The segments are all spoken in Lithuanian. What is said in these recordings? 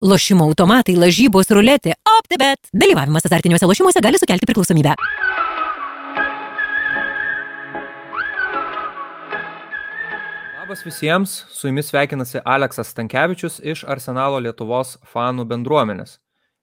Lošimo automatai, lažybos, ruletė, OptiBet. Dalyvavimas azartiniuose lošimuose gali sukelti priklausomybę. Labas visiems, su jumis sveikinasi Aleksas Stankievičius iš Arsenalo Lietuvos fanų bendruomenės.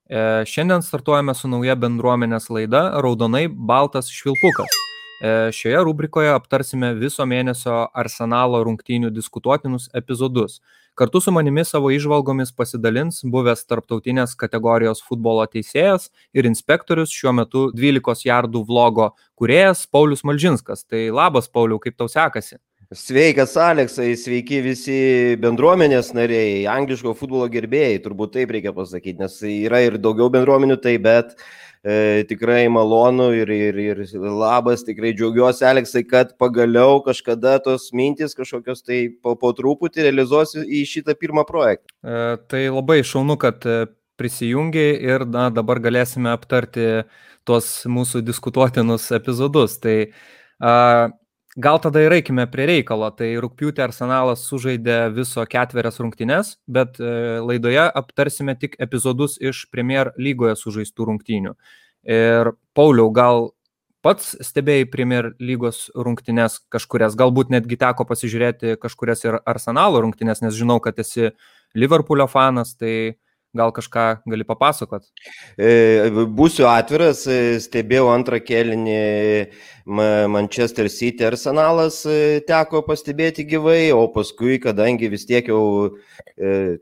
E, šiandien startuojame su nauja bendruomenės laida Raudonai Baltas Švilpukas. E, šioje rubrikoje aptarsime viso mėnesio Arsenalo rungtynių diskutuotinus epizodus. Kartu su manimi savo išvalgomis pasidalins buvęs tarptautinės kategorijos futbolo teisėjas ir inspektorius šiuo metu 12 jardų vlogo kuriejas Paulius Malžinskas. Tai labas, Pauliu, kaip tau sekasi? Sveikas, Aleksai, sveiki visi bendruomenės nariai, angliško futbolo gerbėjai, turbūt taip reikia pasakyti, nes yra ir daugiau bendruomenių, tai bet e, tikrai malonu ir, ir, ir labas, tikrai džiaugiuosi, Aleksai, kad pagaliau kažkada tos mintis kažkokios tai po, po truputį realizuosiu į šitą pirmą projektą. E, tai labai šaunu, kad e, prisijungiai ir na, dabar galėsime aptarti tuos mūsų diskutuotinus epizodus. Tai a, Gal tada ir eikime prie reikalo. Tai rūpjūtį Arsenalas sužaidė viso ketverias rungtynes, bet e, laidoje aptarsime tik epizodus iš Premier lygoje sužaistų rungtynių. Ir Pauliau, gal pats stebėjai Premier lygos rungtynes kažkurias, galbūt netgi teko pasižiūrėti kažkurias ir Arsenalo rungtynes, nes žinau, kad esi Liverpoolio fanas, tai Gal kažką gali papasakot? E, būsiu atviras, e, stebėjau antrą kelinį Manchester City arsenalas, e, teko pastebėti gyvai, o paskui, kadangi vis tiek jau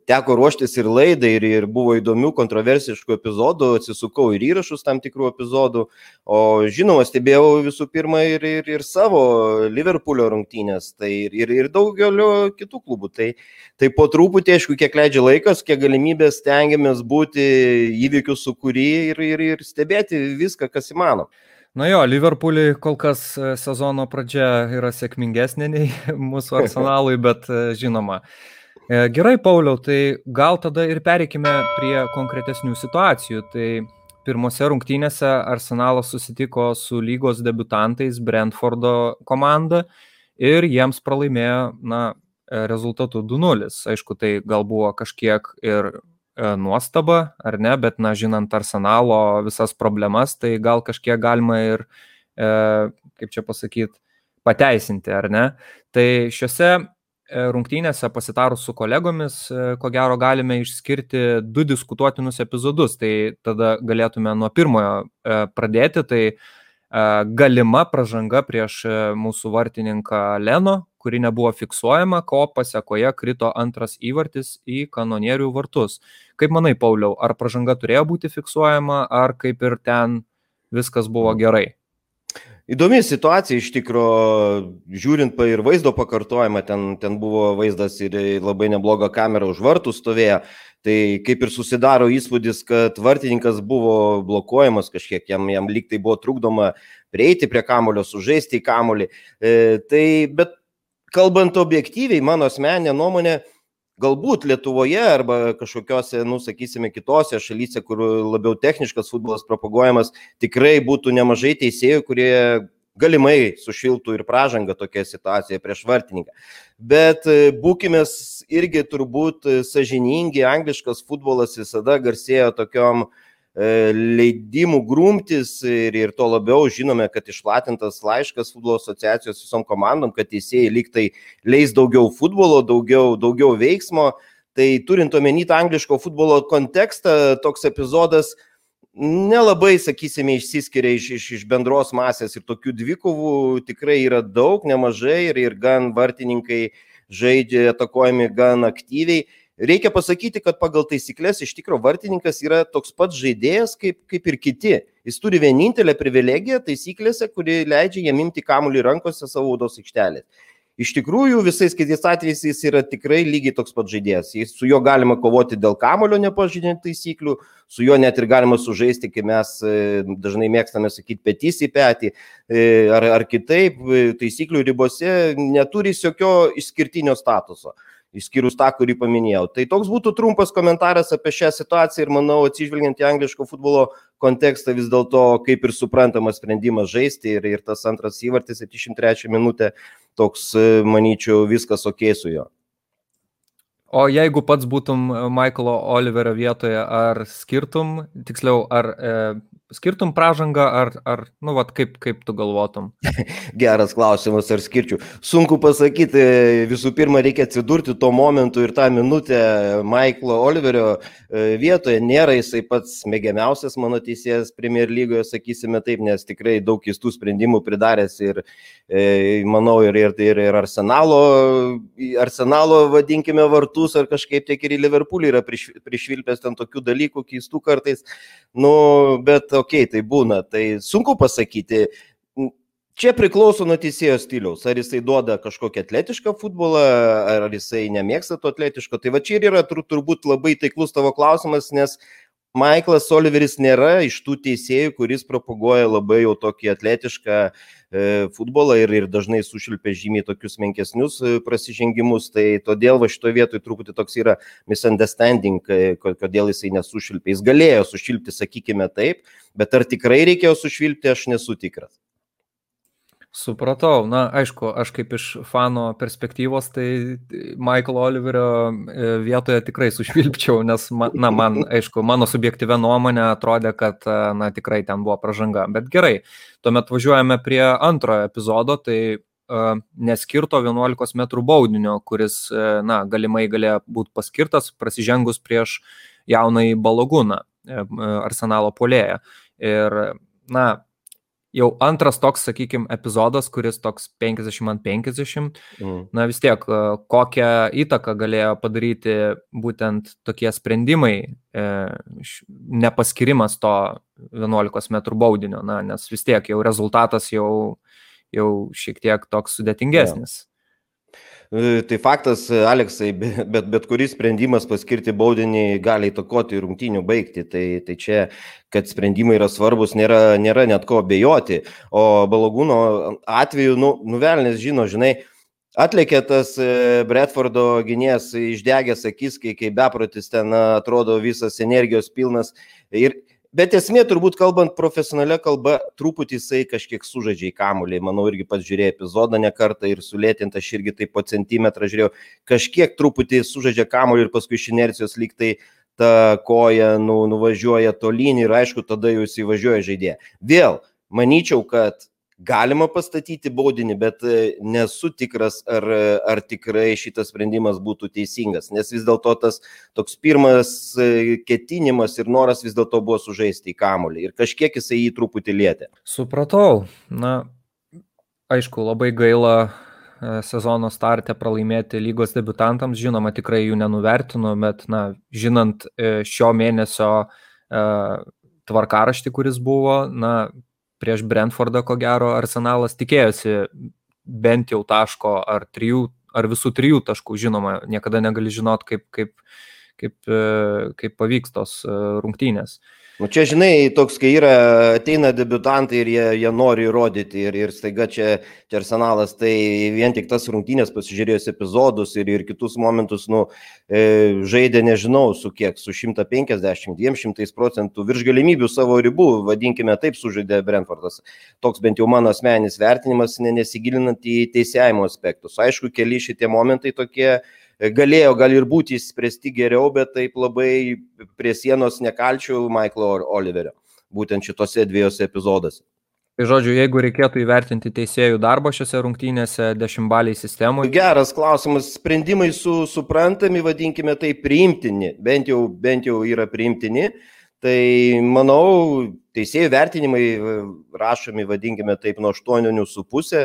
teko ruoštis ir laidai, ir, ir buvo įdomių kontroversiškų epizodų, atsisukau ir įrašus tam tikrų epizodų, o žinoma, stebėjau visų pirma ir, ir, ir savo Liverpoolio rungtynės, tai ir, ir, ir daugelio kitų klubų. Tai, tai po truputį, aišku, kiek leidžia laikas, kiek galimybės ten stengiamės būti įvykių sukūry ir, ir, ir stebėti viską, kas įmanoma. Na jo, Liverpooliui kol kas e, sezono pradžia yra sėkmingesnė nei mūsų arsenalui, bet e, žinoma. E, gerai, Pauliau, tai gal tada ir pereikime prie konkretesnių situacijų. Tai pirmose rungtynėse Arsenalas susitiko su lygos debutantais Brentfordo komanda ir jiems pralaimėjo, na, rezultatu 2-0. Aišku, tai gal buvo kažkiek ir E, nuostaba, ar ne, bet, na, žinant arsenalo visas problemas, tai gal kažkiek galima ir, e, kaip čia pasakyti, pateisinti, ar ne. Tai šiuose e, rungtynėse pasitarus su kolegomis, ko gero galime išskirti du diskutuotinus epizodus. Tai tada galėtume nuo pirmojo pradėti. Tai galima pažanga prieš mūsų vartininką Leno, kuri nebuvo fiksuojama, ko pasiekoje krito antras įvartis į kanonierių vartus. Kaip manai, Pauliau, ar pažanga turėjo būti fiksuojama, ar kaip ir ten viskas buvo gerai? Įdomi situacija iš tikrųjų, žiūrint ir vaizdo pakartojimą, ten, ten buvo vaizdas ir labai nebloga kamera už vartų stovėjo, tai kaip ir susidaro įspūdis, kad vartininkas buvo blokuojamas kažkiek, jam, jam lyg tai buvo trukdoma prieiti prie kamulio, sužaisti į kamulį. E, tai, bet kalbant objektyviai, mano asmeninė nuomonė, galbūt Lietuvoje arba kažkokiose, nu, sakysime, kitose šalyse, kur labiau techniškas futbolas propaguojamas, tikrai būtų nemažai teisėjų, kurie galimai sušiltų ir pražanga tokia situacija prieš vartininką. Bet e, būkime irgi turbūt sažiningi, angliškas futbolas visada garsėjo tokiom uh, E, leidimų grumtis ir, ir to labiau žinome, kad išplatintas laiškas futbolo asociacijos visom komandom, kad teisėjai lyg tai leis daugiau futbolo, daugiau, daugiau veiksmo. Tai turint omeny tą angliško futbolo kontekstą, toks epizodas nelabai, sakysime, išsiskiria iš, iš, iš bendros masės ir tokių dvikovų tikrai yra daug, nemažai ir, ir gan vartininkai žaidžia atakuojami gan aktyviai Reikia pasakyti, kad pagal taisyklės iš tikrųjų vartininkas yra toks pats žaidėjas kaip, kaip ir kiti. Jis turi vienintelę privilegiją taisyklėse, kuri leidžia jam imti kamuolį rankose savo audos aikštelės. Iš tikrųjų, visais kitais atvejais jis yra tikrai lygiai toks pat žaidėjas. Jis, su juo galima kovoti dėl kamulio nepažydinant taisyklių, su juo net ir galima sužaisti, kai mes e, dažnai mėgstame sakyti petys į petį, e, ar, ar kitaip, e, taisyklių ribose neturi jokio išskirtinio statuso išskyrus tą, kurį paminėjau. Tai toks būtų trumpas komentaras apie šią situaciją ir manau, atsižvelgiant į angliško futbolo kontekstą, vis dėlto kaip ir suprantamas sprendimas žaisti ir, ir tas antras įvartis 73 minutė, toks, manyčiau, viskas ok su juo. O jeigu pats būtum Michaelo Oliverio vietoje, ar skirtum, tiksliau, ar e, skirtum pražangą, ar, ar nu, vat, kaip, kaip tu galvotum? Geras klausimas, ar skirčiau. Sunku pasakyti, visų pirma, reikia atsidurti tuo momentu ir tą minutę Michaelo Oliverio e, vietoje. Nėra jisai pats mėgiamiausias mano teisėjas Premier lygoje, sakysime taip, nes tikrai daug keistų sprendimų pridaręs ir, e, manau, ir, ir, ir, ir arsenalo, arsenalo, vadinkime, vartus, ar kažkaip tiek ir į Liverpoolį yra priš, prišvilpęs ten tokių dalykų keistų kartais. Nu, bet okei, okay, tai būna, tai sunku pasakyti. Čia priklauso nuo teisėjo stiliaus. Ar jisai duoda kažkokią atletišką futbolą, ar jisai nemėgsta to atletiško. Tai va čia ir yra tur, turbūt labai taiklus tavo klausimas, nes Michaelas Oliveris nėra iš tų teisėjų, kuris propaguoja labai jau tokį atletišką e, futbolą ir, ir dažnai sušilpia žymiai tokius menkesnius e, prasižengimus. Tai todėl va šitoje vietoje truputį toks yra misunderstanding, e, kodėl jisai nesušilpia. Jis galėjo sušilpti, sakykime taip, bet ar tikrai reikėjo sušilpti, aš nesu tikras. Supratau, na aišku, aš kaip iš fano perspektyvos, tai Michael Oliverio e, vietoje tikrai sušvilpčiau, nes, na, man, aišku, mano subjektyvė nuomonė atrodė, kad, e, na, tikrai ten buvo pažanga. Bet gerai, tuomet važiuojame prie antrojo epizodo, tai uh, neskirto 11 m baudinio, kuris, na, galimai galėjo būti paskirtas prasižengus prieš jaunai balogūną, uh, arsenalo polėją. Ir, na, jau antras toks, sakykime, epizodas, kuris toks 50 ant 50, mm. na vis tiek, e, kokią įtaką galėjo padaryti būtent tokie sprendimai, e, nepaskirimas to 11 m baudinio, na, nes vis tiek jau rezultatas jau, jau šiek tiek toks sudėtingesnis. Yeah. E, tai faktas, Aleksai, bet, bet kuris sprendimas paskirti baudinį gali įtakoti rungtynių baigti. Tai, tai čia, kad sprendimai yra svarbus, nėra, nėra net ko bejoti. O balagūno atveju, nu, nuvelnės žino, žinai, Atlikė tas e, Bradfordo gynėjas išdegęs akis, kai, kai beprotis ten atrodo visas energijos pilnas. Ir Bet esmė, turbūt kalbant profesionalią kalbą, truputį jisai kažkiek sužaidžia į kamulį. Manau, irgi pats žiūrėjau epizodą ne kartą ir sulėtinta, aš irgi taip po centimetrą žiūrėjau. Kažkiek truputį sužaidžia kamulį ir paskui iš inercijos lyg tai ta koja nu, nuvažiuoja tolyn ir aišku, tada jis įvažiuoja žaidėją. Vėl, manyčiau, kad galima pastatyti baudinį, bet e, nesu tikras, ar, ar tikrai šitas sprendimas būtų teisingas, nes vis dėlto tas toks pirmas e, ketinimas ir noras vis dėlto buvo sužaisti į kamulį ir kažkiek jisai jį truputį lietė. Supratau, na, aišku, labai gaila e, sezono starte pralaimėti lygos debutantams, žinoma, tikrai jų nenuvertinu, bet, na, žinant šio mėnesio tvarkaraštį, kuris buvo, na, prieš Brentfordą, ko gero, Arsenalas tikėjosi bent jau taško ar trijų, ar visų trijų taškų, žinoma, niekada negali žinot, kaip, kaip, kaip, e, kaip pavyks tos e, rungtynės. Nu čia, žinai, toks, kai yra, ateina debutantai ir jie, jie nori įrodyti ir, ir staiga čia, čia arsenalas, tai vien tik tas rungtynės pasižiūrėjus epizodus ir, ir kitus momentus, nu, e, žaidė, nežinau, su kiek, su 150-200 procentų virš galimybių savo ribų, vadinkime taip, sužaidė Brentfordas. Toks bent jau mano asmeninis vertinimas, nesigilinant į teisėjimo aspektus. Aišku, keli šitie momentai tokie, galėjo gal ir būti įspręsti geriau, bet taip labai prie sienos nekalčiau Michaelo Oliverio, būtent šitose dviejose epizoduose. Tai žodžiu, jeigu reikėtų įvertinti teisėjų darbą šiuose rungtynėse dešimtbaliai sistemoje. Geras klausimas. Sprendimai su, suprantami, vadinkime tai priimtini, bent jau, bent jau yra priimtini. Tai manau, teisėjų vertinimai rašomi, vadinkime taip, nuo 8,5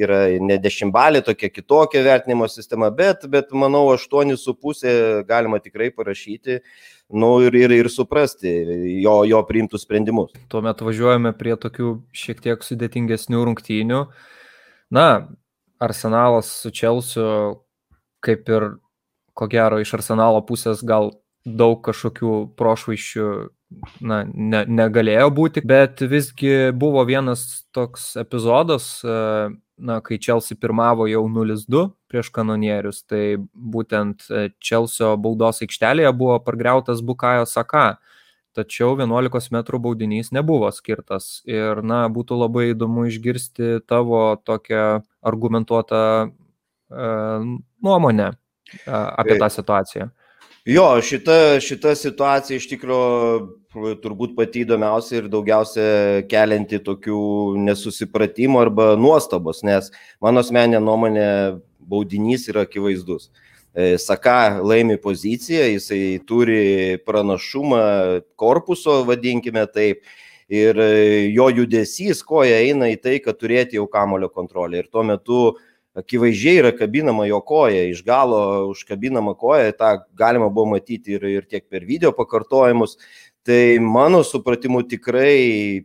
yra ne dešimtbalė, tokia kitokia vertinimo sistema, bet, bet manau, 8,5 galima tikrai parašyti nu, ir, ir, ir suprasti jo, jo priimtus sprendimus. Tuomet važiuojame prie tokių šiek tiek sudėtingesnių rungtynių. Na, Arsenalas su Čelsiu, kaip ir ko gero iš Arsenalo pusės gal daug kažkokių prošvaiščių na, ne, negalėjo būti, bet visgi buvo vienas toks epizodas, na, kai Chelsea pirmavo jau 0-2 prieš kanonierius, tai būtent e, Chelsea baudos aikštelėje buvo pargriautas Bukajo Saka, tačiau 11 m baudinys nebuvo skirtas. Ir, na, būtų labai įdomu išgirsti tavo tokią argumentuotą e, nuomonę apie tą situaciją. Jo, šita, šita situacija iš tikrųjų turbūt pati įdomiausia ir daugiausia kelianti tokių nesusipratimų arba nuostabos, nes mano asmenė nuomonė baudinys yra akivaizdus. E, Saka laimi poziciją, jisai turi pranašumą korpuso, vadinkime taip, ir e, jo judesys koja eina į tai, kad turėti jau kamulio kontrolę. Ir tuo metu akivaizdžiai yra kabinama jo koja, iš galo užkabinama koja, tą galima buvo matyti ir, ir tiek per video pakartojimus. Tai mano supratimu tikrai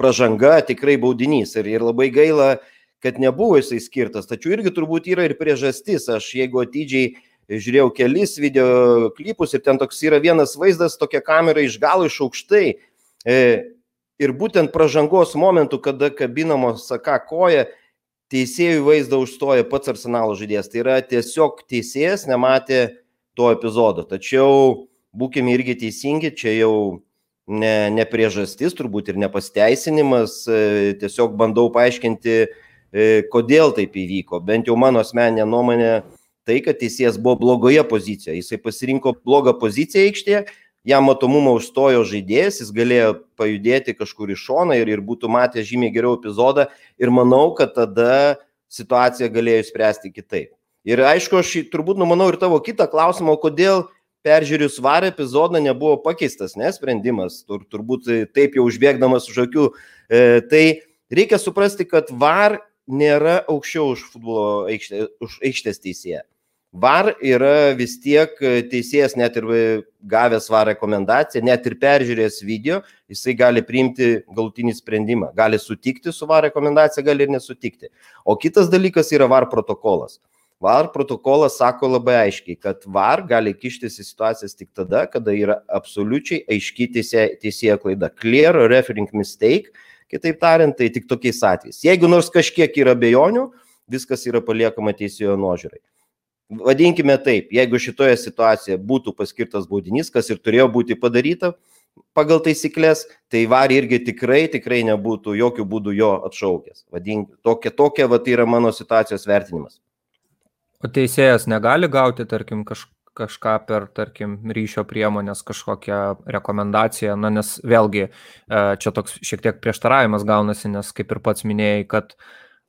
pažanga, tikrai baudinys ir, ir labai gaila, kad nebuvo jisai skirtas. Tačiau irgi turbūt yra ir priežastis. Aš jeigu atidžiai žiūrėjau kelis video klipus ir ten toks yra vienas vaizdas, tokia kamera iš galo iš aukštai. E, ir būtent pažangos momentu, kada kabinamos saka koja, teisėjų vaizdą užstoja pats arsenalo žaidėjas. Tai yra tiesiog teisėjas nematė to epizodo. Tačiau būkime irgi teisingi, čia jau ne, ne priežastis, turbūt ir nepasteisinimas, e, tiesiog bandau paaiškinti, e, kodėl taip įvyko. Bent jau mano asmeninė nuomonė tai, kad teisėjas buvo blogoje pozicijoje. Jisai pasirinko blogą poziciją aikštėje jam matomumą užstojo žaidėjas, jis galėjo pajudėti kažkur į šoną ir, ir būtų matę žymiai geriau epizodą ir manau, kad tada situaciją galėjo išspręsti kitaip. Ir aišku, aš turbūt numanau ir tavo kitą klausimą, kodėl peržiūrėjus varą epizodą nebuvo pakeistas, nesprendimas, tur, turbūt taip jau užbėgdamas už akių. E, tai reikia suprasti, kad var nėra aukščiau už futbolo aikštė, už aikštės teisėją. VAR yra vis tiek e, teisėjas, net ir gavęs VAR rekomendaciją, net ir peržiūrėjęs video, jisai gali priimti galutinį sprendimą. Gali sutikti su VAR rekomendacija, gali ir nesutikti. O kitas dalykas yra VAR protokolas. VAR protokolas sako labai aiškiai, kad VAR gali kištis į situacijas tik tada, kada yra absoliučiai aiški teisė, teisėja klaida. Clear referring mistake, kitaip tariant, tai tik tokiais atvejais. Jeigu nors kažkiek yra bejonių, viskas yra paliekama teisėjo nuožiūrai vadinkime taip, jeigu šitoje situacijoje būtų paskirtas baudinys, kas ir turėjo būti padaryta pagal taisyklės, tai var irgi tikrai, tikrai nebūtų jokių būdų jo atšaukęs. Vadink, tokia, tokia va, tai yra mano situacijos vertinimas. O teisėjas negali gauti, tarkim, kaž, kažką per, tarkim, ryšio priemonės, kažkokią rekomendaciją, na, nes vėlgi e, čia toks šiek tiek prieštaravimas gaunasi, nes kaip ir pats minėjai, kad,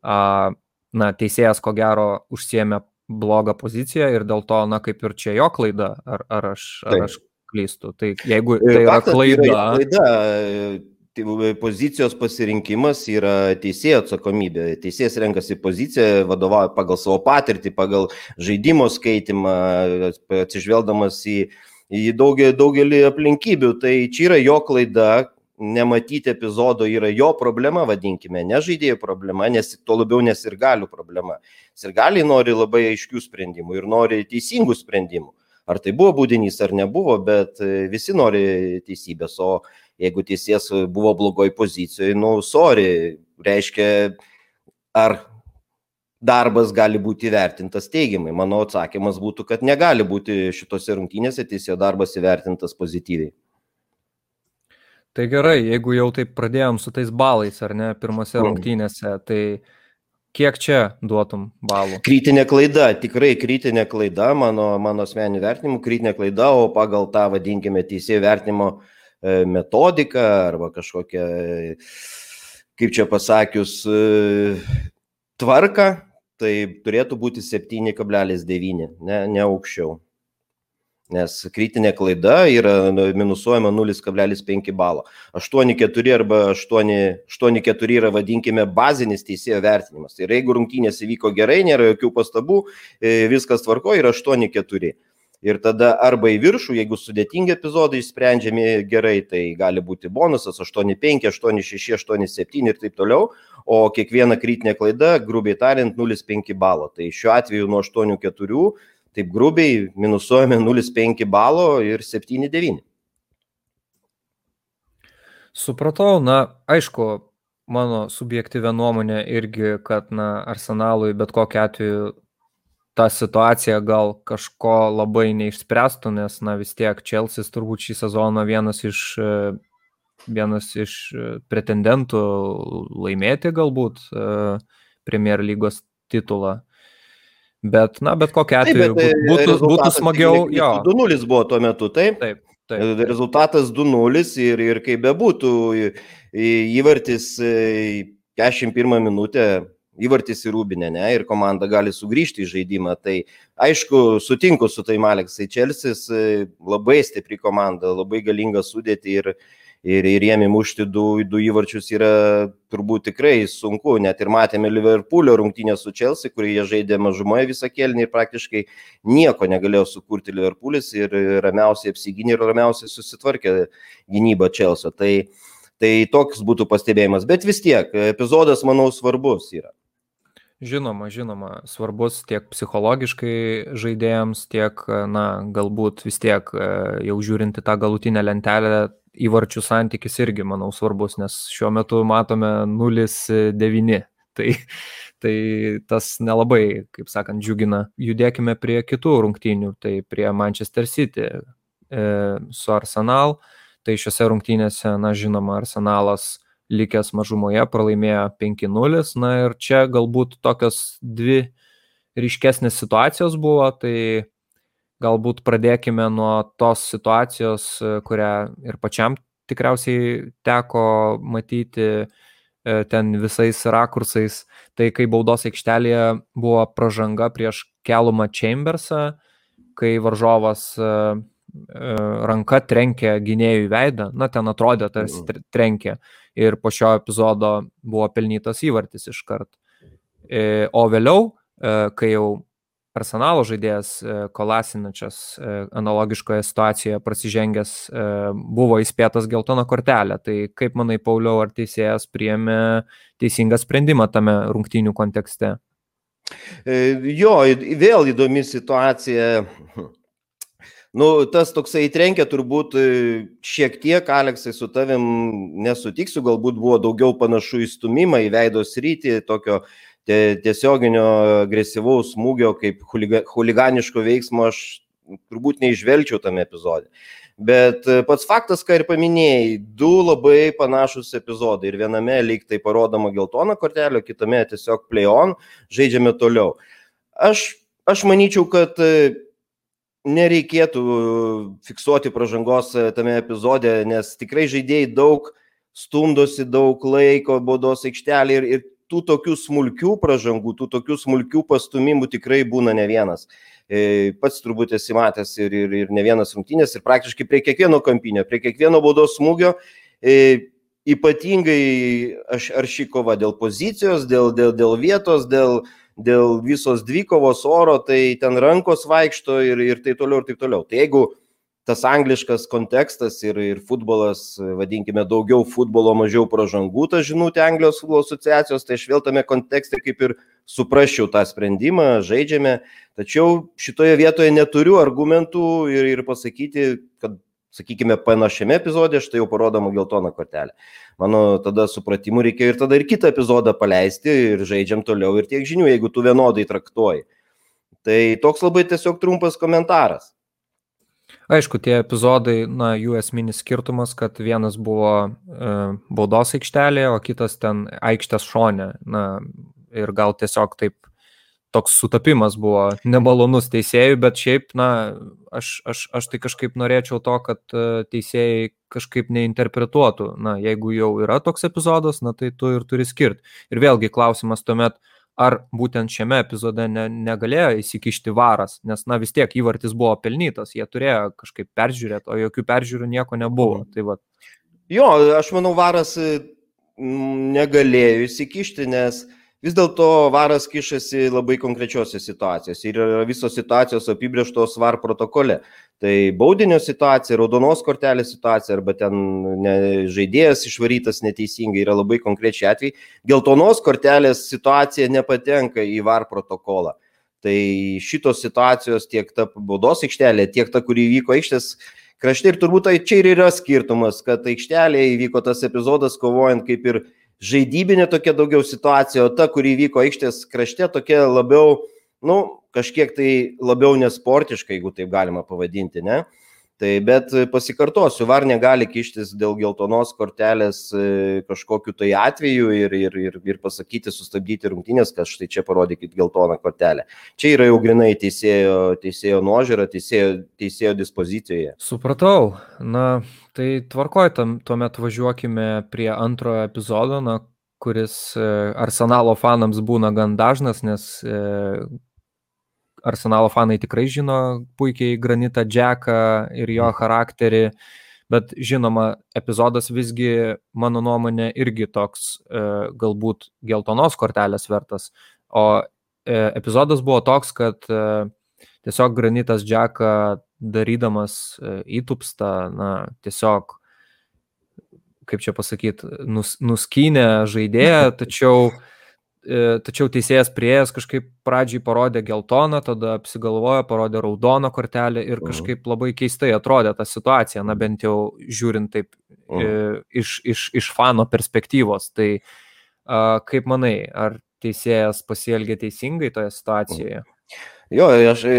na, teisėjas ko gero užsiemė blogą poziciją ir dėl to, na, kaip ir čia jo klaida, ar, ar, aš, ar aš klystu. Tai jeigu tai yra klaida. Yra klaida. Tai pozicijos pasirinkimas yra teisėjo atsakomybė. Teisėjas renkasi poziciją, vadovauja pagal savo patirtį, pagal žaidimo skaitimą, atsižvelgdamas į, į daugelį, daugelį aplinkybių. Tai čia yra jo klaida, nematyti epizodo yra jo problema, vadinkime, ne žaidėjų problema, nes tuo labiau nes ir galių problema. Ir galiai nori labai aiškių sprendimų ir nori teisingų sprendimų. Ar tai buvo būdinys ar nebuvo, bet e, visi nori teisybės, o jeigu teisės buvo blogoj pozicijoje, nu, sorry, reiškia, ar darbas gali būti įvertintas teigiamai. Mano atsakymas būtų, kad negali būti šitose rungtynėse teisėjo darbas įvertintas pozityviai. Tai gerai, jeigu jau taip pradėjom su tais balais, ar ne, pirmose mm. rungtynėse, tai kiek čia duotum balų? Kritinė klaida, tikrai kritinė klaida, mano, mano asmeniniu vertinimu, kritinė klaida, o pagal tą, vadinkime, teisėjų vertinimo e, metodiką arba kažkokią, kaip čia pasakius, e, tvarką, tai turėtų būti 7,9, ne, ne aukščiau nes kritinė klaida yra nu, minusuojama 0,5 balo. 8,4 arba 8,4 yra, vadinkime, bazinis teisėjo vertinimas. Tai jeigu rungtynės įvyko gerai, nėra jokių pastabų, e, viskas tvarko, yra 8,4. Ir tada arba į viršų, jeigu sudėtingi epizodai išsprendžiami gerai, tai gali būti bonusas 8,5, 8,6, 8,7 ir taip toliau, o kiekviena kritinė klaida, grubiai tariant, 0,5 balo. Tai šiuo atveju nuo 8,4 taip grubiai minusuojame 0,5 balo ir 7,9. Supratau, na, aišku, mano subjektyvė nuomonė irgi, kad, na, arsenalui bet kokiu atveju ta situacija gal kažko labai neišspręstų, nes, na, vis tiek Chelsea turbūt šį sezoną vienas iš, vienas iš pretendentų laimėti galbūt Premier lygos titulą. Bet, na, bet kokia atveju taip, bet, būtų, būtų smagiau. Jo. 2-0 buvo tuo metu, taip? Taip. Taip, taip. Rezultatas 2-0 ir, ir kaip bebūtų, įvartis 41 minutę įvartis į Rūbinę, ne, ir komanda gali sugrįžti į žaidimą. Tai aišku, sutinku su tai Aleksai, Čelsis e, labai stipri komanda, labai galinga sudėti ir, ir, ir jiem įmušti du, du įvarčius yra turbūt tikrai sunku. Net ir matėme Liverpoolio rungtynę su Čelsi, kur jie žaidė mažumoje visą kelnį ir praktiškai nieko negalėjo sukurti Liverpoolis ir ramiausiai apsiginė ir ramiausiai susitvarkė gynybą Čelsio. Tai, tai toks būtų pastebėjimas. Bet vis tiek, epizodas, manau, svarbus yra. Žinoma, žinoma, svarbus tiek psichologiškai žaidėjams, tiek, na, galbūt vis tiek e, jau žiūrinti tą galutinę lentelę, įvarčių santykis irgi, manau, svarbus, nes šiuo metu matome 0-9. Tai, tai tas nelabai, kaip sakant, džiugina. Judėkime prie kitų rungtynių, tai prie Manchester City e, su Arsenal. Tai šiuose rungtynėse, na, žinoma, Arsenalas likęs mažumoje, pralaimėjo 5-0. Na ir čia galbūt tokios dvi ryškesnės situacijos buvo, tai galbūt pradėkime nuo tos situacijos, kurią ir pačiam tikriausiai teko matyti e, ten visais rakursais. Tai kai baudos aikštelėje buvo pražanga prieš Kelumą Chambersą, kai varžovas e, e, ranka trenkė gynėjų veidą, na ten atrodė tarsi mhm. trenkė ir po šio epizodo buvo pelnytas įvartis iškart. E, o vėliau, e, kai jau arsenalo žaidėjas e, Kolasinačias analogiškoje situacijoje prasižengęs buvo įspėtas geltoną kortelę. Tai kaip manai, Pauliau, ar teisėjas priėmė teisingą sprendimą tame rungtynių kontekste? Jo, vėl įdomi situacija. Nu, tas toksai trenkia turbūt e, šiek tiek, Aleksai, su tavim nesutiksiu, galbūt buvo daugiau panašu į stumimą, į veido sritį, tokio tiesioginio agresyvaus smūgio, kaip huliga, huliganiško veiksmo aš turbūt neižvelgčiau tame epizode. Bet e, pats faktas, ką ir paminėjai, du labai panašus epizodai. Ir viename lyg tai parodoma geltona kortelė, kitame tiesiog play on, žaidžiame toliau. Aš, aš manyčiau, kad e, nereikėtų fiksuoti pažangos e, tame epizode, nes tikrai žaidėjai daug stumdosi, daug laiko baudos aikštelį ir, ir tų tokių smulkių pažangų, tų tokių smulkių pastumimų tikrai būna ne vienas. E, pats turbūt esi matęs ir, ir, ir ne vienas rungtynės ir praktiškai prie kiekvieno kampinio, prie kiekvieno baudos smūgio. E, ypatingai aš, ar ši kova dėl pozicijos, dėl, dėl, dėl vietos, dėl, dėl visos dvikovos oro, tai ten rankos vaikšto ir, ir taip toliau ir taip toliau. Tai jeigu tas angliškas kontekstas ir, ir futbolas, vadinkime, daugiau futbolo, mažiau pažangų, ta žinutė Anglijos futbolo asociacijos, tai aš vėl tame kontekste kaip ir suprasčiau tą sprendimą, žaidžiame, tačiau šitoje vietoje neturiu argumentų ir, ir pasakyti, kad sakykime, panašiame epizode štai jau parodoma geltona kortelė. Mano tada supratimu reikėjo ir tada ir kitą epizodą paleisti ir žaidžiam toliau ir tiek žinių, jeigu tu vienodai traktuoji. Tai toks labai tiesiog trumpas komentaras. Aišku, tie epizodai, na, jų esminis skirtumas, kad vienas buvo e, baudos aikštelėje, o kitas ten aikštės šone. Na, ir gal tiesiog taip toks sutapimas buvo nemalonus teisėjui, bet šiaip, na, aš, aš, aš tai kažkaip norėčiau to, kad e, teisėjai kažkaip neinterpretuotų. Na, jeigu jau yra toks epizodas, na, tai tu ir turi skirti. Ir vėlgi klausimas tuomet, ar būtent šiame epizode ne, negalėjo įsikišti varas, nes, na, vis tiek įvartis buvo pelnytas, jie turėjo kažkaip peržiūrėti, o jokių peržiūrų nieko nebuvo. Mhm. Tai va. Jo, aš manau, varas negalėjo įsikišti, nes uh, vis dėlto varas kišasi labai konkrečiose situacijose ir visos situacijos apibrieštos var protokole. Tai baudinio situacija, raudonos kortelės situacija arba ten ne, žaidėjas išvarytas neteisingai yra labai konkrečiai atvejai. Geltonos kortelės situacija nepatenka į var protokolą. Tai šitos situacijos tiek ta baudos aikštelė, tiek ta, kuri įvyko aikštės krašte ir turbūt tai čia ir yra skirtumas, kad aikštelėje įvyko tas epizodas kovojant kaip ir žaidybinė tokia daugiau situacija, o ta, kuri vyko aikštės krašte, tokia labiau, nu, kažkiek tai labiau nesportiška, jeigu taip galima pavadinti, ne? Tai bet pasikartosiu, var negali kištis dėl geltonos kortelės e, kažkokiu tai atveju ir, ir, ir, ir pasakyti, sustabdyti rungtynės, kad štai čia parodykit geltoną kortelę. Čia yra jau grinai teisėjo, teisėjo nuožiūra, teisėjo, teisėjo dispozicijoje. Supratau. Na, tai tvarkoj, tuomet važiuokime prie antrojo epizodo, na, kuris e, arsenalo fanams būna gan dažnas, nes e, Arsenalo fanai tikrai žino puikiai Granitą Džeką ir jo mhm. charakterį, bet žinoma, epizodas visgi, mano nuomonė, irgi toks e, galbūt geltonos kortelės vertas. O e, epizodas buvo toks, kad e, tiesiog Granitas Džeką darydamas įtupstą, na, tiesiog kaip čia pasakyti, nus, nuskynė žaidėją, tačiau E, tačiau teisėjas prieėjęs kažkaip pradžiai parodė geltoną, tada apsigalvojo, parodė raudoną kortelę ir kažkaip labai keistai atrodė ta situacija, na bent jau žiūrint taip uh. iš, iš, iš fano perspektyvos. Tai kaip manai, ar teisėjas pasielgė teisingai toje situacijoje? Jo, aš e,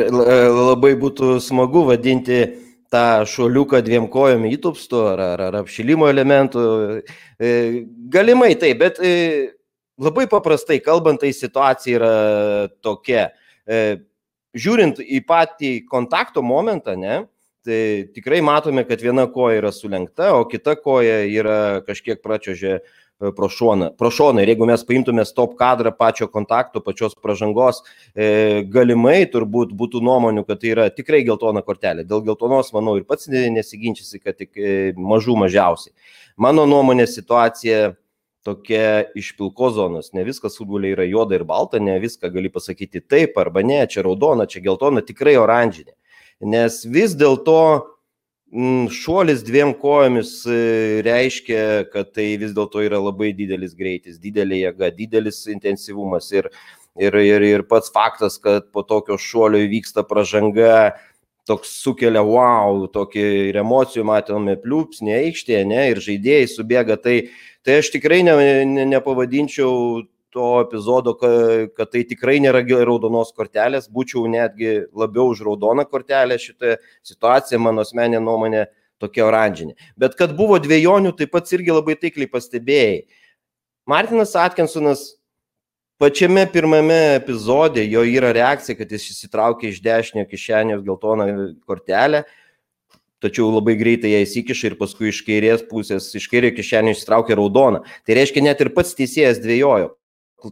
labai būtų smagu vadinti tą šuoliuką dviem kojom įtupstu ar, ar, ar apšilimo elementų. Galimai taip, bet labai paprastai kalbant, tai situacija yra tokia. E, žiūrint į patį kontakto momentą, ne, tai tikrai matome, kad viena koja yra sulenkta, o kita koja yra kažkiek pračiožė e, pro šoną. Pro šoną. Ir jeigu mes paimtume stop kadrą pačio kontakto, pačios pažangos, e, galimai turbūt būtų nuomonių, kad tai yra tikrai geltona kortelė. Dėl geltonos, manau, ir pats nesiginčiasi, kad tik e, mažų mažiausiai. Mano nuomonė situacija tokia iš pilkos zonos. Ne viskas futbole yra juoda ir balta, ne viską gali pasakyti taip arba ne, čia raudona, čia geltona, tikrai oranžinė. Nes vis dėlto mm, šuolis dviem kojomis e, reiškia, kad tai vis dėlto yra labai didelis greitis, didelė jėga, didelis intensyvumas ir, ir, ir, ir pats faktas, kad po tokio šuolio įvyksta pažanga, toks sukelia wow, tokį ir emocijų matome pliūpsnį aikštėje, ne, ir žaidėjai subėga, tai Tai aš tikrai ne, ne, nepavadinčiau to epizodo, kad, kad tai tikrai nėra raudonos kortelės, būčiau netgi labiau už raudoną kortelę šitą situaciją, mano asmenė nuomonė, tokia oranžinė. Bet kad buvo dviejonių, tai pats irgi labai taikliai pastebėjai. Martinas Atkinsonas pačiame pirmame epizode, jo yra reakcija, kad jis įsitraukė iš dešinio kišenio geltoną kortelę, tačiau labai greitai ją įsikiša ir paskui iš kairės pusės, iš kairio kišenio išsitraukia raudoną. Tai reiškia, net ir pats teisėjas dviejojo.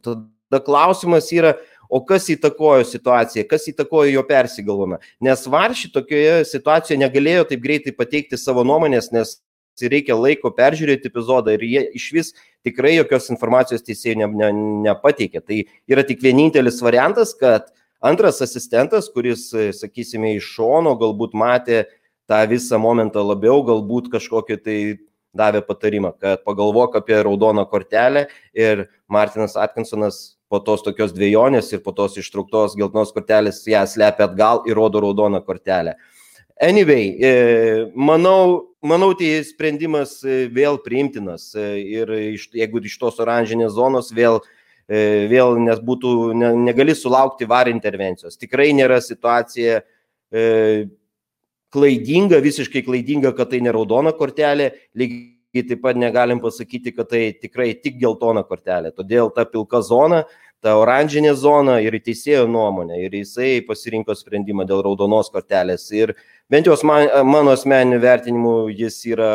Tada klausimas yra, o kas įtakojo situaciją, kas įtakojo jo persigalvomą. Nes Varši tokioje situacijoje negalėjo taip greitai pateikti savo nuomonės, nes reikia laiko peržiūrėti epizodą ir jie iš vis tikrai jokios informacijos teisėjai ne, ne, nepateikė. Tai yra tik vienintelis variantas, kad antras asistentas, kuris, sakysime, iš šono galbūt matė tą visą momentą labiau, galbūt kažkokį tai davė patarimą, kad pagalvok apie raudoną kortelę ir Martinas Atkinsonas po tos tokios dviejonės ir po tos ištrauktos geltonos kortelės ją slepia atgal ir rodo raudoną kortelę. Anyway, e, manau, manau, tai sprendimas e, vėl priimtinas e, ir iš, jeigu iš tos oranžinės zonos vėl, vėl nes būtų, ne, negali sulaukti var intervencijos. Tikrai nėra situacija klaidinga, visiškai klaidinga, kad tai ne raudona kortelė, lygiai taip pat negalim pasakyti, kad tai tikrai tik geltona kortelė. Todėl ta pilka zona, ta oranžinė zona ir teisėjo nuomonė ir jisai pasirinko sprendimą dėl raudonos kortelės. Ir bent jau man, mano asmeniniu vertinimu jis yra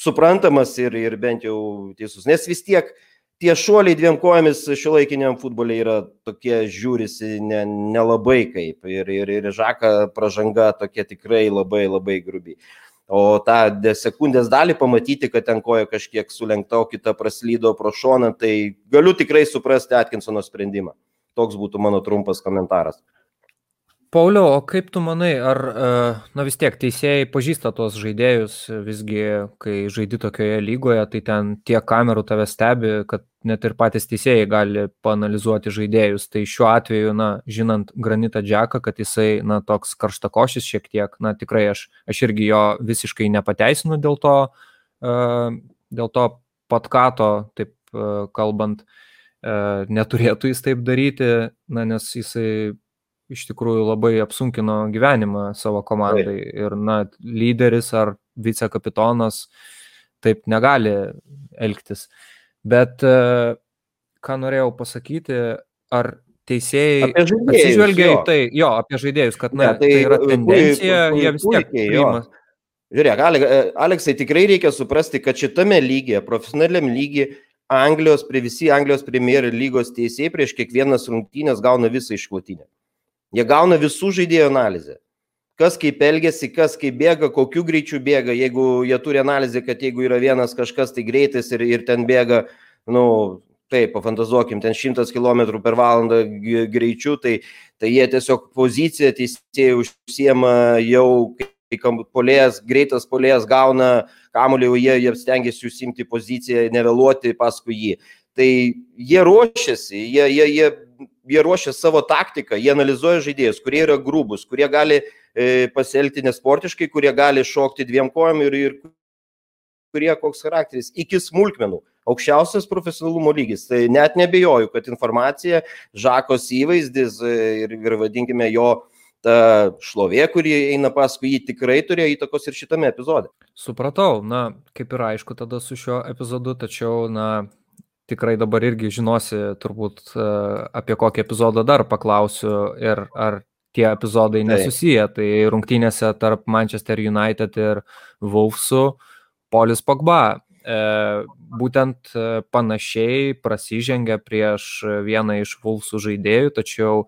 suprantamas ir, ir bent jau teisus. Nes vis tiek uh, tie šuoliai dviem kojomis šiuolaikiniam futbole yra tokie žiūrisi nelabai ne, ne kaip. Ir, ir, ir žaka pažanga tokia tikrai labai labai grubi. O tą sekundės dalį pamatyti, kad ten koja kažkiek sulenkta, o kita praslydo pro šoną, tai galiu tikrai suprasti Atkinsono sprendimą. Toks būtų mano trumpas komentaras. Pauliau, o kaip tu manai, ar, e, na vis tiek, teisėjai pažįsta tos žaidėjus, visgi, kai žaidi tokioje lygoje, tai ten tiek kamerų tave stebi, kad net ir patys teisėjai gali panalizuoti žaidėjus. Tai šiuo atveju, na, žinant Granitą Džeką, kad jisai, na, toks karštakošis šiek tiek, na, tikrai aš, aš irgi jo visiškai nepateisinu dėl to, e, dėl to patkato, taip e, kalbant, neturėtų jis taip daryti, na, nes jisai iš tikrųjų labai apsunkino gyvenimą savo komandai. Ir, na, lyderis ar vicekapitonas taip negali elgtis. Bet e, ką norėjau pasakyti, ar teisėjai atsižvelgia į tai, jo, apie žaidėjus, kad na, ne, tai, tai yra tendencija, jie vis tiek priima. Žiūrėk, Aleksai, tikrai reikia suprasti, kad šitame lygyje, profesionaliam lygyje, Anglijos, prie visi Anglijos Premier lygos teisėjai prieš kiekvienas rungtynės gauna visą išklotinę. Jie gauna visų žaidėjų analizę. Kas kaip elgesi, kas kaip bėga, kokiu greičiu bėga, jeigu jie turi analizę, kad jeigu yra vienas kažkas tai greitas ir, ir ten bėga, nu, taip, pafantazuokim, ten 100 km per valandą greičiu, tai, tai jie tiesiog poziciją teisėjai užsiema jau kai polėjas, greitas polėjas gauna kamuolį, jie, jie stengiasi užsimti poziciją, nevėluoti paskui jį. Tai jie ruošiasi, jie, jie, jie, jie ruošia savo taktiką, jie analizuoja žaidėjus, kurie yra grūbus, kurie gali e, pasielgti nesportiškai, kurie gali šokti dviem kojom ir, ir kurie koks charakteris, iki smulkmenų. Aukščiausias profesionalumo lygis. Tai net nebejoju, kad informacija, Žakos įvaizdis e, ir, ir vadinkime jo ta šlovė, kuri eina paskui jį, tikrai turėjo įtakos ir šitame epizode. Supratau, na, kaip ir aišku tada su šiuo epizodu, tačiau, na, tikrai dabar irgi žinosi turbūt e, apie kokį epizodą dar paklausiu ir ar tie epizodai nesusiję. Tai rungtynėse tarp Manchester United ir Wolfsų Polis Pogba e, būtent e, panašiai prasižengia prieš vieną iš Wolfsų žaidėjų, tačiau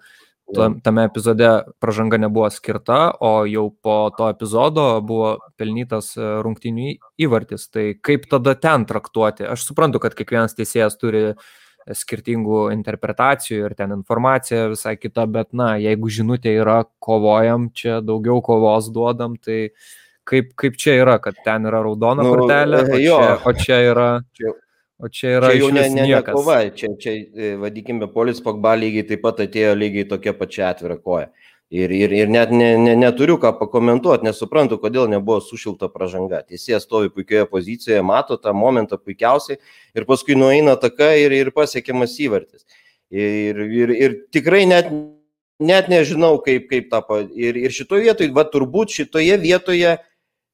tame epizode pažanga nebuvo skirta, o jau po to epizodo buvo pelnytas e, rungtinių įvartis. Tai kaip tada ten traktuoti? Aš suprantu, kad kiekvienas teisėjas turi skirtingų interpretacijų ir ten informacija visai kita, bet na, jeigu žinutė yra kovojam, čia daugiau kovos duodam, tai kaip, kaip čia yra, kad ten yra raudona nu, kortelė, o čia, o čia yra... Čia O čia yra čia jau ne, ne, ne kova, čia, čia e, vadinkime, polis Pogba lygiai taip pat atėjo lygiai tokia pačia atvira koja. Ir, ir, ir net ne, ne, neturiu ką pakomentuoti, nesuprantu, kodėl nebuvo sušilta pažanga. Teisėjas stovi puikioje pozicijoje, mato tą momentą puikiausiai ir paskui nueina taka ir, ir pasiekiamas įvartis. Ir, ir, ir tikrai net, net nežinau, kaip, kaip tą. Ir, ir šitoje vietoje, va turbūt šitoje vietoje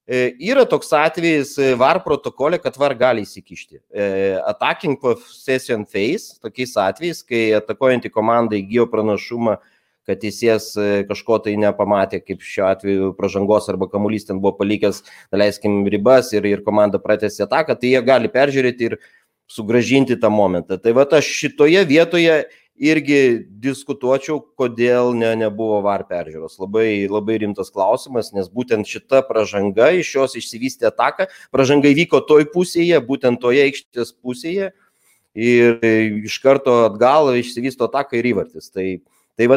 yra toks atvejis e, VAR protokole, kad VAR gali įsikišti. E, attacking possession phase, tokiais atvejais, kai atakuojantį komandą įgyjo pranašumą, kad teisės kažko tai nepamatė, kaip šiuo atveju pražangos arba kamuolys ten buvo palikęs, leiskim, ribas ir, ir komanda pratęsė ataką, tai jie gali peržiūrėti ir sugražinti tą momentą. Tai va aš šitoje vietoje irgi diskutuočiau, kodėl ne, nebuvo VAR peržiūros. Labai, labai rimtas klausimas, nes būtent šita pažanga iš jos išsivystė ataką, pažanga įvyko toj pusėje, būtent toje aikštės pusėje ir iš karto atgal išsivysto ataka ir įvartis. Tai Tai va,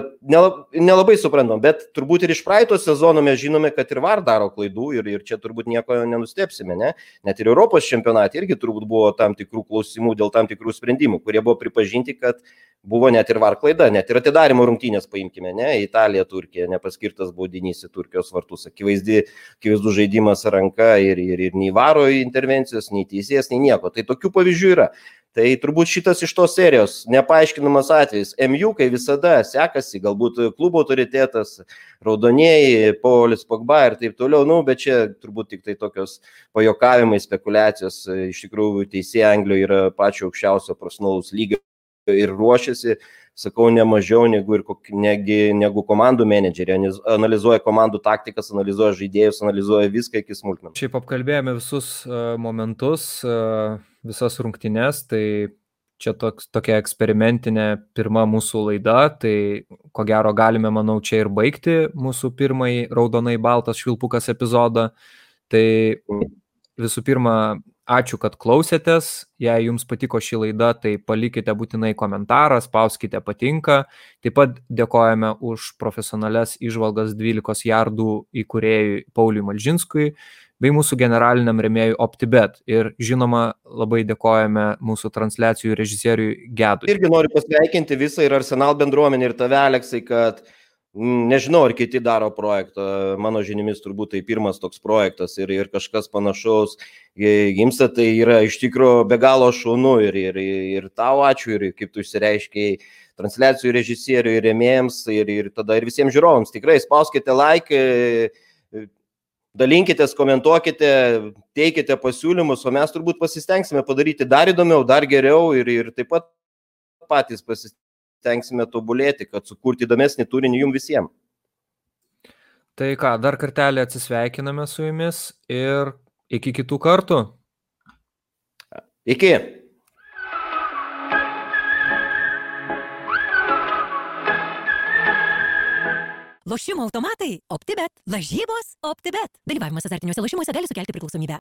nelabai suprantam, bet turbūt ir iš praeito sezono mes žinome, kad ir VAR daro klaidų ir, ir čia turbūt nieko nenustepsime, ne? Net ir Europos čempionate irgi turbūt buvo tam tikrų klausimų dėl tam tikrų sprendimų, kurie buvo pripažinti, kad buvo net ir VAR klaida, net ir atidarimo rungtynės paimkime, ne? Italija, Turkija, nepaskirtas baudinys į Turkijos vartus, akivaizdi, akivaizdų žaidimas ranka ir, ir, ir nei VARO intervencijos, nei teisės, nei nieko. Tai tokių pavyzdžių yra. Tai turbūt šitas iš tos serijos nepaaiškinamas atvejis. MU, kai visada sekasi, galbūt klubo autoritetas, raudonieji, Paulius Pogba ir taip toliau, nu, bet čia turbūt tik tai tokios pajokavimai, spekulacijos. Iš tikrųjų, teisėjai Anglijoje yra pačio aukščiausio profesionalaus lygio ir ruošiasi, sakau, ne mažiau negu, ir, negi, negu komandų menedžeriai. Analizuoja komandų taktikas, analizuoja žaidėjus, analizuoja viską iki smulkmenų. Šiaip apkalbėjome visus uh, momentus, uh, visas rungtynes, tai čia toks, tokia eksperimentinė pirma mūsų laida, tai ko gero galime, manau, čia ir baigti mūsų pirmąjį raudonai baltas švilpukas epizodą. Tai visų pirma, Ačiū, kad klausėtės. Jei jums patiko ši laida, tai palikite būtinai komentarą, spauskite patinka. Taip pat dėkojame už profesionales išvalgas 12 jardų įkūrėjui Pauliui Malžinskui bei mūsų generaliniam remėjui OptiBet. Ir žinoma, labai dėkojame mūsų transliacijų režisieriui Gedui. Irgi noriu pasveikinti visą ir Arsenal bendruomenį ir tave, Aleksai, kad Nežinau, ar kiti daro projektą, mano žinimis turbūt tai pirmas toks projektas ir, ir kažkas panašaus gimsta, tai yra iš tikrųjų be galo šaunu ir, ir, ir tau ačiū ir kaip tu išsireiškiai, transliacijų režisieriui, rėmėjams ir, ir tada ir visiems žiūrovams. Tikrai spauskite like, dalinkitės, komentuokite, teikite pasiūlymus, o mes turbūt pasistengsime padaryti dar įdomiau, dar geriau ir, ir taip pat patys pasistengsime tobulėti, kad sukurti įdomesnį turinį jums visiems. Tai ką, dar kartelį atsisveikiname su jumis ir iki kitų kartų. Iki. Lošimo automatai OptiBet. Lažybos OptiBet. Dalyvavimas azartiniuose lošimuose gali sukelti priklausomybę.